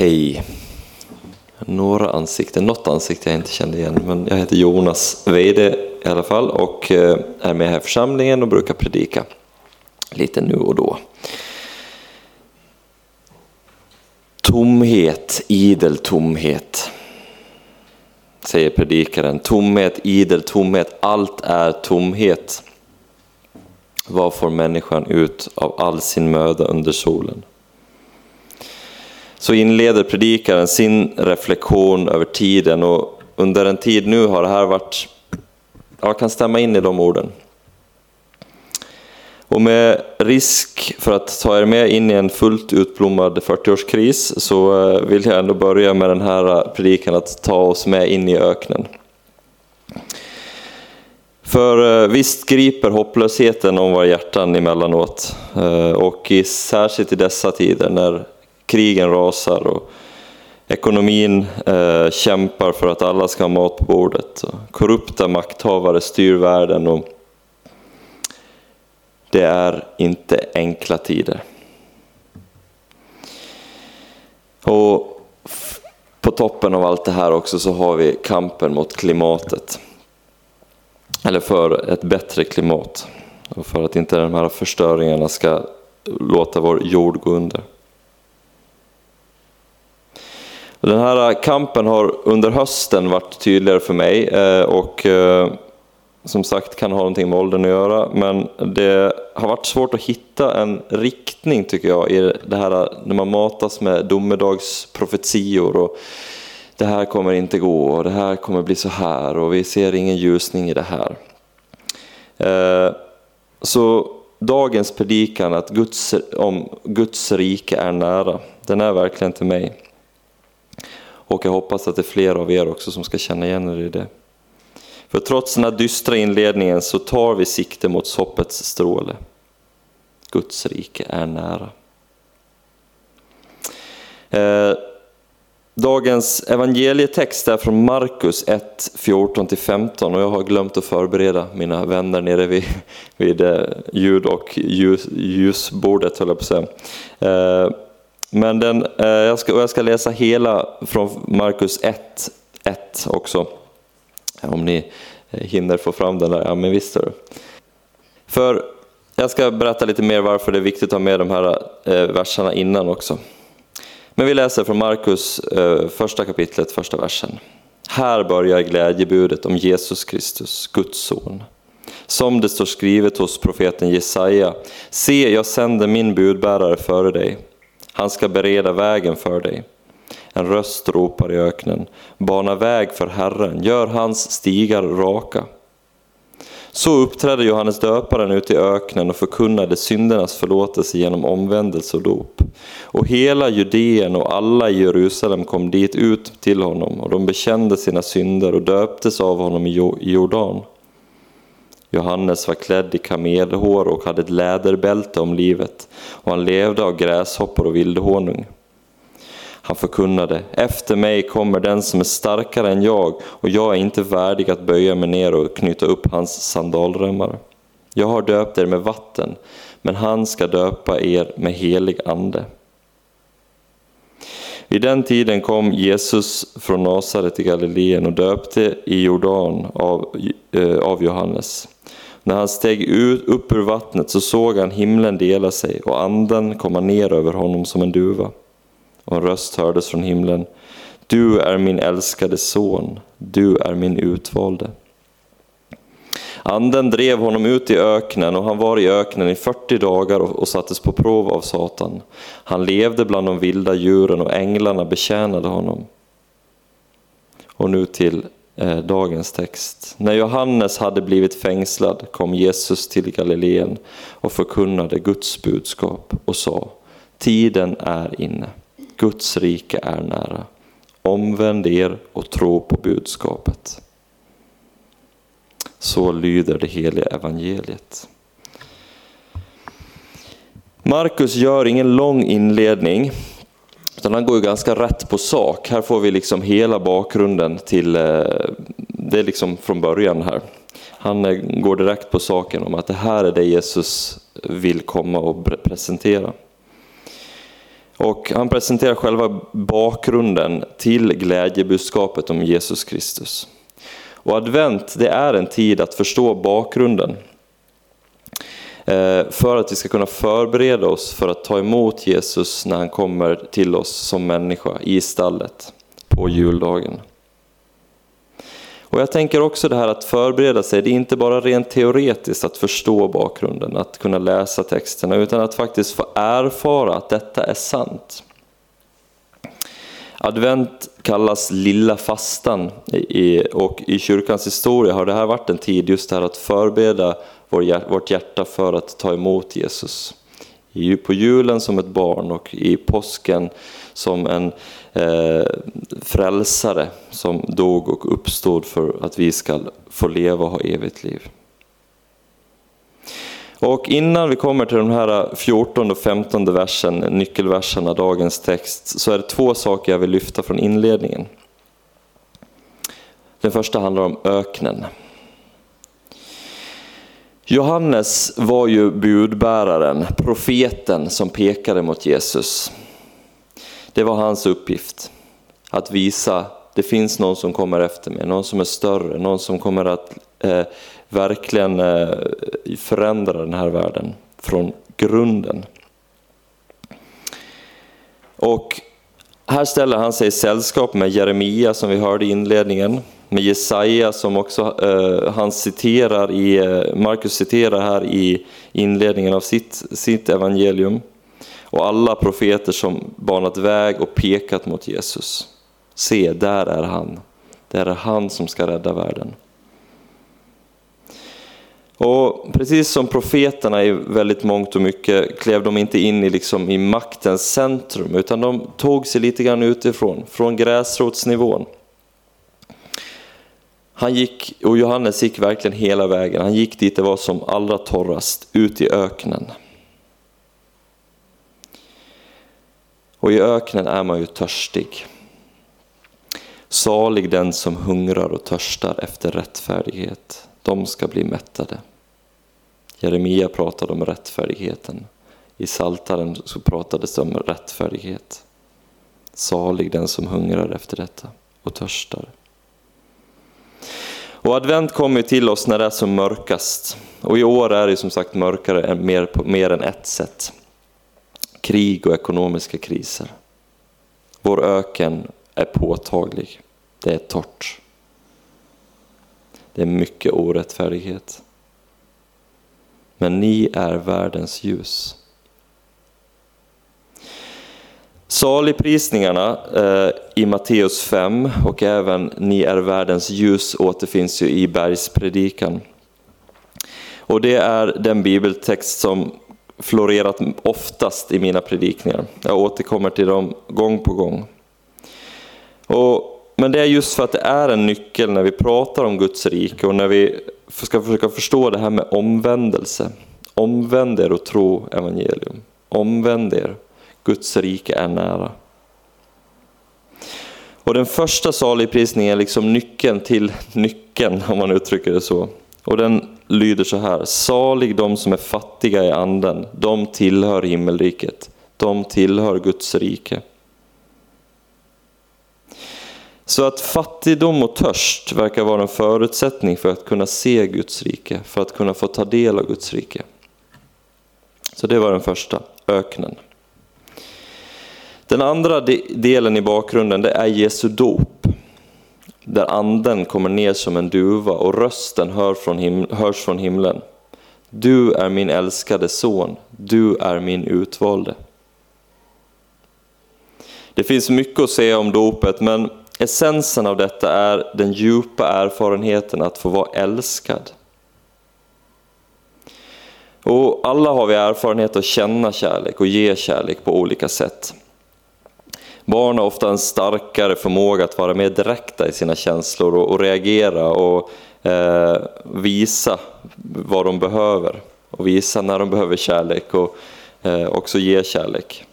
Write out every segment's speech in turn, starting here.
Hej. Några ansikten, något ansikte jag inte kände igen, men jag heter Jonas Weide i alla fall och eh, är med här i församlingen och brukar predika lite nu och då. Tomhet, idel tomhet, säger predikaren. Tomhet, idel tomhet, allt är tomhet. Vad får människan ut av all sin möda under solen? Så inleder predikaren sin reflektion över tiden och under en tid nu har det här varit, jag kan stämma in i de orden. Och med risk för att ta er med in i en fullt utblommad 40-årskris så eh, vill jag ändå börja med den här eh, predikan att ta oss med in i öknen. För eh, visst griper hopplösheten om våra hjärtan emellanåt och i, särskilt i dessa tider när krigen rasar och ekonomin eh, kämpar för att alla ska ha mat på bordet. Och korrupta makthavare styr världen och det är inte enkla tider. Och på toppen av allt det här också så har vi kampen mot klimatet. Eller för ett bättre klimat. Och för att inte de här förstöringarna ska låta vår jord gå under. Den här kampen har under hösten varit tydligare för mig eh, och eh, som sagt kan ha någonting med åldern att göra, men det har varit svårt att hitta en riktning tycker jag i det här när man matas med domedagsprofetior och det här kommer inte gå och det här kommer bli så här och vi ser ingen ljusning i det här. Eh, så dagens predikan att Guds, om Guds rike är nära, den är verkligen till mig. Och jag hoppas att det är fler av er också som ska känna igen er i det. För trots den här dystra inledningen så tar vi sikte mot hoppets stråle. Guds rike är nära. Eh, dagens evangelietext är från Markus 1, 14-15 och jag har glömt att förbereda mina vänner nere vid, vid eh, ljud och ljus, ljusbordet, höll jag på att säga. Eh, men den, eh, jag, ska, jag ska läsa hela från Markus 1, 1 också. Om ni eh, hinner få fram den där, ja men visst du. För jag ska berätta lite mer varför det är viktigt att ha med de här eh, verserna innan också. Men vi läser från Markus eh, första kapitlet, första versen. Här börjar glädjebudet om Jesus Kristus, Guds son. Som det står skrivet hos profeten Jesaja, se jag sänder min budbärare före dig han ska bereda vägen för dig. En röst ropar i öknen, bana väg för Herren, gör hans stigar raka. Så uppträdde Johannes döparen ute i öknen och förkunnade syndernas förlåtelse genom omvändelse och dop. Och hela Judeen och alla i Jerusalem kom dit ut till honom och de bekände sina synder och döptes av honom i Jordan. Johannes var klädd i kamelhår och hade ett läderbälte om livet och han levde av gräshoppor och vildhonung. Han förkunnade, efter mig kommer den som är starkare än jag och jag är inte värdig att böja mig ner och knyta upp hans sandalremmar. Jag har döpt er med vatten, men han ska döpa er med helig ande. Vid den tiden kom Jesus från Nasaret i Galileen och döpte i Jordan av, eh, av Johannes. När han steg ut, upp ur vattnet så såg han himlen dela sig och anden komma ner över honom som en duva. Och en röst hördes från himlen. Du är min älskade son, du är min utvalde. Anden drev honom ut i öknen och han var i öknen i 40 dagar och sattes på prov av Satan. Han levde bland de vilda djuren och änglarna betjänade honom. Och nu till Eh, dagens text. När Johannes hade blivit fängslad kom Jesus till Galileen och förkunnade Guds budskap och sa Tiden är inne, Guds rike är nära. Omvänd er och tro på budskapet. Så lyder det heliga evangeliet. Markus gör ingen lång inledning, utan han går ju ganska rätt på sak. Här får vi liksom hela bakgrunden till, eh, det är liksom från början här. Han eh, går direkt på saken om att det här är det Jesus vill komma och presentera. Och han presenterar själva bakgrunden till glädjebudskapet om Jesus Kristus. Och advent det är en tid att förstå bakgrunden. Eh, för att vi ska kunna förbereda oss för att ta emot Jesus när han kommer till oss som människa i stallet på juldagen. Och jag tänker också det här att förbereda sig, det är inte bara rent teoretiskt att förstå bakgrunden, att kunna läsa texterna, utan att faktiskt få erfara att detta är sant. Advent kallas lilla fastan och i kyrkans historia har det här varit en tid just det här att förbereda vårt hjärta för att ta emot Jesus. På julen som ett barn och i påsken som en eh, frälsare som dog och uppstod för att vi ska få leva och ha evigt liv. Och innan vi kommer till de här 14 och 15 versen, nyckelverserna, dagens text, så är det två saker jag vill lyfta från inledningen. Den första handlar om öknen. Johannes var ju budbäraren, profeten som pekade mot Jesus. Det var hans uppgift, att visa det finns någon som kommer efter mig, någon som är större, någon som kommer att eh, verkligen eh, förändra den här världen från grunden. Och här ställer han sig i sällskap med Jeremia som vi hörde i inledningen, med Jesaja som också eh, han citerar i, eh, Markus citerar här i inledningen av sitt, sitt evangelium. Och alla profeter som banat väg och pekat mot Jesus. Se, där är han. Där är han som ska rädda världen. Och precis som profeterna i väldigt mångt och mycket klev de inte in i, liksom, i maktens centrum utan de tog sig lite grann utifrån, från gräsrotsnivån. Han gick, och Johannes gick verkligen hela vägen, han gick dit det var som allra torrast, ut i öknen. Och i öknen är man ju törstig. Salig den som hungrar och törstar efter rättfärdighet, de ska bli mättade. Jeremia pratade om rättfärdigheten. I Saltaren så pratades det om rättfärdighet. Salig den som hungrar efter detta och törstar. Och advent kommer till oss när det är som mörkast. Och i år är det som sagt mörkare mer, på mer än ett sätt. Krig och ekonomiska kriser. Vår öken är påtaglig. Det är torrt. Det är mycket orättfärdighet. Men ni är världens ljus. Saligprisningarna eh, i Matteus 5 och även Ni är världens ljus återfinns ju i bergspredikan. Och det är den bibeltext som florerat oftast i mina predikningar. Jag återkommer till dem gång på gång. Och, men det är just för att det är en nyckel när vi pratar om Guds rike och när vi ska försöka förstå det här med omvändelse. Omvänd er och tro evangelium. Omvänd er Guds rike är nära. Och den första saligprisningen är liksom nyckeln till nyckeln, om man uttrycker det så. Och den lyder så här, salig de som är fattiga i anden, de tillhör himmelriket, de tillhör Guds rike. Så att fattigdom och törst verkar vara en förutsättning för att kunna se Guds rike, för att kunna få ta del av Guds rike. Så det var den första, öknen. Den andra delen i bakgrunden det är Jesu dop. Där anden kommer ner som en duva och rösten hör från hörs från himlen. Du är min älskade son, du är min utvalde. Det finns mycket att säga om dopet men essensen av detta är den djupa erfarenheten att få vara älskad. Och alla har vi erfarenhet att känna kärlek och ge kärlek på olika sätt. Barn har ofta en starkare förmåga att vara mer direkta i sina känslor och, och reagera och eh, visa vad de behöver och visa när de behöver kärlek och eh, också ge kärlek.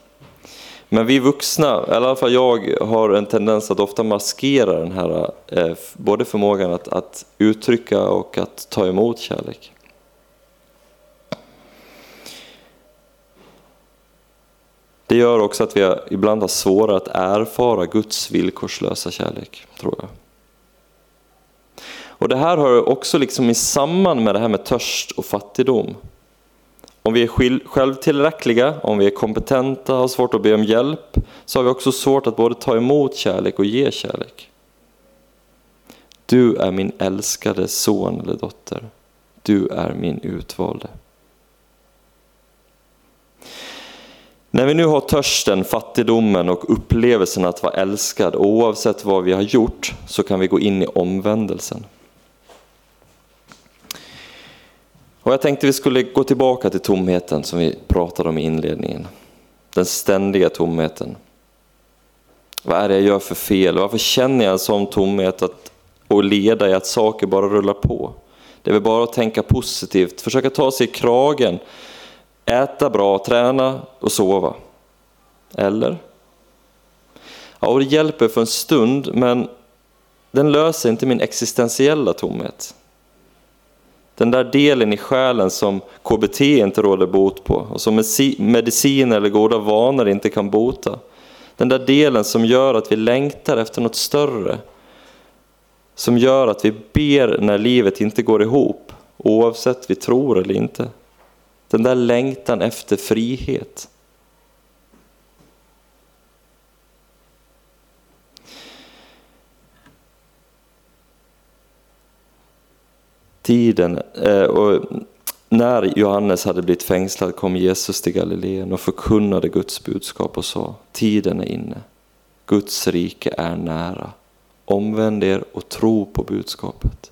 Men vi vuxna, eller i alla fall jag, har en tendens att ofta maskera den här eh, både förmågan att, att uttrycka och att ta emot kärlek. Det gör också att vi ibland har svårare att erfara Guds villkorslösa kärlek, tror jag. Och det här hör också liksom i samman med det här med törst och fattigdom. Om vi är självtillräckliga, om vi är kompetenta, har svårt att be om hjälp, så har vi också svårt att både ta emot kärlek och ge kärlek. Du är min älskade son eller dotter. Du är min utvalde. När vi nu har törsten, fattigdomen och upplevelsen att vara älskad, oavsett vad vi har gjort, så kan vi gå in i omvändelsen. Och jag tänkte vi skulle gå tillbaka till tomheten som vi pratade om i inledningen. Den ständiga tomheten. Vad är det jag gör för fel? Varför känner jag en sån tomhet att, och leda i att saker bara rullar på? Det är väl bara att tänka positivt, försöka ta sig i kragen, äta bra, träna och sova. Eller? Ja, och det hjälper för en stund, men den löser inte min existentiella tomhet. Den där delen i själen som KBT inte råder bot på och som medicin eller goda vanor inte kan bota. Den där delen som gör att vi längtar efter något större. Som gör att vi ber när livet inte går ihop, oavsett vi tror eller inte. Den där längtan efter frihet. tiden, eh, och när Johannes hade blivit fängslad kom Jesus till Galileen och förkunnade Guds budskap och sa, tiden är inne, Guds rike är nära. Omvänd er och tro på budskapet.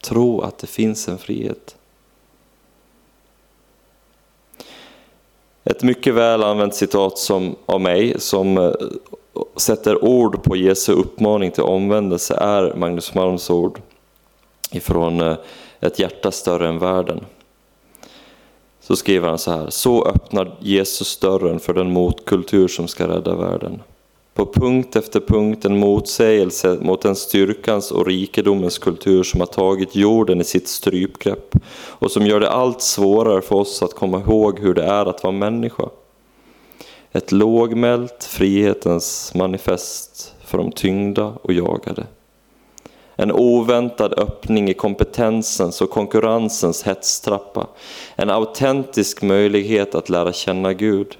Tro att det finns en frihet. Ett mycket väl använt citat som, av mig som eh, sätter ord på Jesu uppmaning till omvändelse är Magnus Malms ord ifrån eh, ett hjärta större än världen. Så skriver han så här, så öppnar Jesus dörren för den motkultur som ska rädda världen. På punkt efter punkt en motsägelse mot den styrkans och rikedomens kultur som har tagit jorden i sitt strypgrepp och som gör det allt svårare för oss att komma ihåg hur det är att vara människa. Ett lågmält frihetens manifest för de tyngda och jagade. En oväntad öppning i kompetensens och konkurrensens hetstrappa. En autentisk möjlighet att lära känna Gud.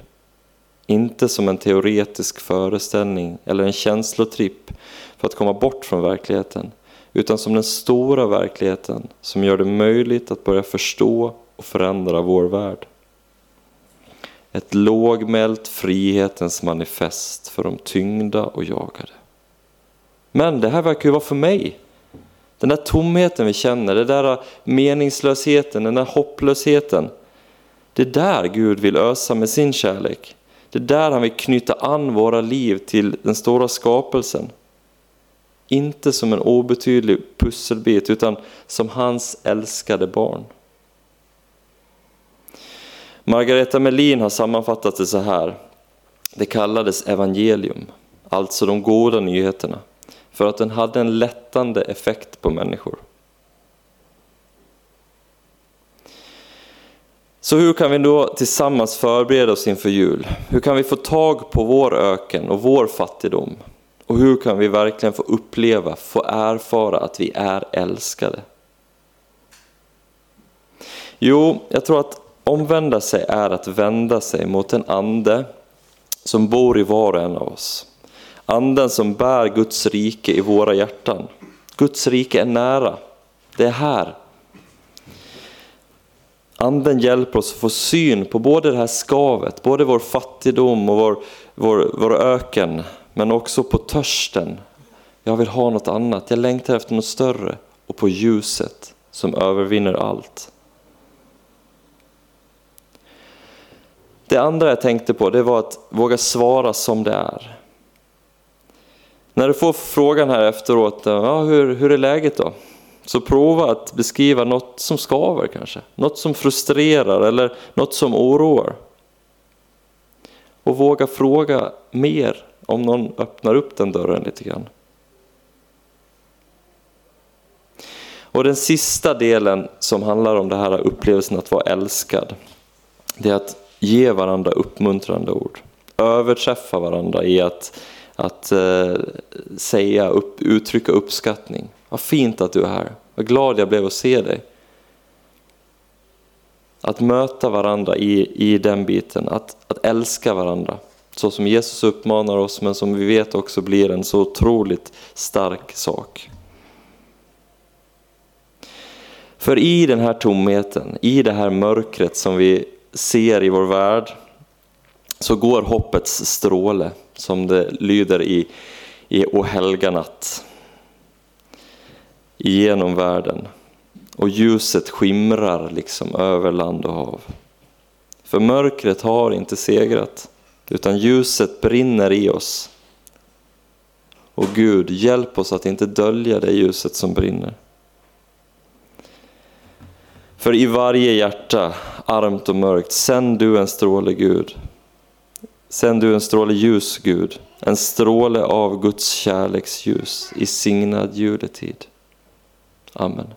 Inte som en teoretisk föreställning eller en känslotripp för att komma bort från verkligheten, utan som den stora verkligheten som gör det möjligt att börja förstå och förändra vår värld. Ett lågmält frihetens manifest för de tyngda och jagade. Men det här verkar ju vara för mig. Den där tomheten vi känner, den där meningslösheten, den där hopplösheten. Det är där Gud vill ösa med sin kärlek. Det är där han vill knyta an våra liv till den stora skapelsen. Inte som en obetydlig pusselbit utan som hans älskade barn. Margareta Melin har sammanfattat det så här. Det kallades evangelium, alltså de goda nyheterna för att den hade en lättande effekt på människor. Så hur kan vi då tillsammans förbereda oss inför jul? Hur kan vi få tag på vår öken och vår fattigdom? Och hur kan vi verkligen få uppleva, få erfara att vi är älskade? Jo, jag tror att omvända sig är att vända sig mot en ande som bor i var och en av oss. Anden som bär Guds rike i våra hjärtan. Guds rike är nära. Det är här. Anden hjälper oss att få syn på både det här skavet, både vår fattigdom och vår, vår, vår öken, men också på törsten. Jag vill ha något annat, jag längtar efter något större. Och på ljuset som övervinner allt. Det andra jag tänkte på det var att våga svara som det är. När du får frågan här efteråt, ja, hur, hur är läget då? Så prova att beskriva något som skaver kanske, något som frustrerar eller något som oroar. Och våga fråga mer om någon öppnar upp den dörren lite grann. Och den sista delen som handlar om det här upplevelsen att vara älskad, det är att ge varandra uppmuntrande ord. överträffa varandra i att, att eh, säga, upp, uttrycka uppskattning. Vad fint att du är här. Vad glad jag blev att se dig. Att möta varandra i, i den biten, att, att älska varandra. Så som Jesus uppmanar oss, men som vi vet också blir en så otroligt stark sak. För i den här tomheten, i det här mörkret som vi ser i vår värld, så går hoppets stråle, som det lyder i, i O helga natt, genom världen. Och ljuset skimrar liksom över land och hav. För mörkret har inte segrat, utan ljuset brinner i oss. Och Gud, hjälp oss att inte dölja det ljuset som brinner. För i varje hjärta, armt och mörkt, sänd du en stråle Gud. Sänd du en stråle ljus Gud, en stråle av Guds kärleksljus i signad juletid. Amen.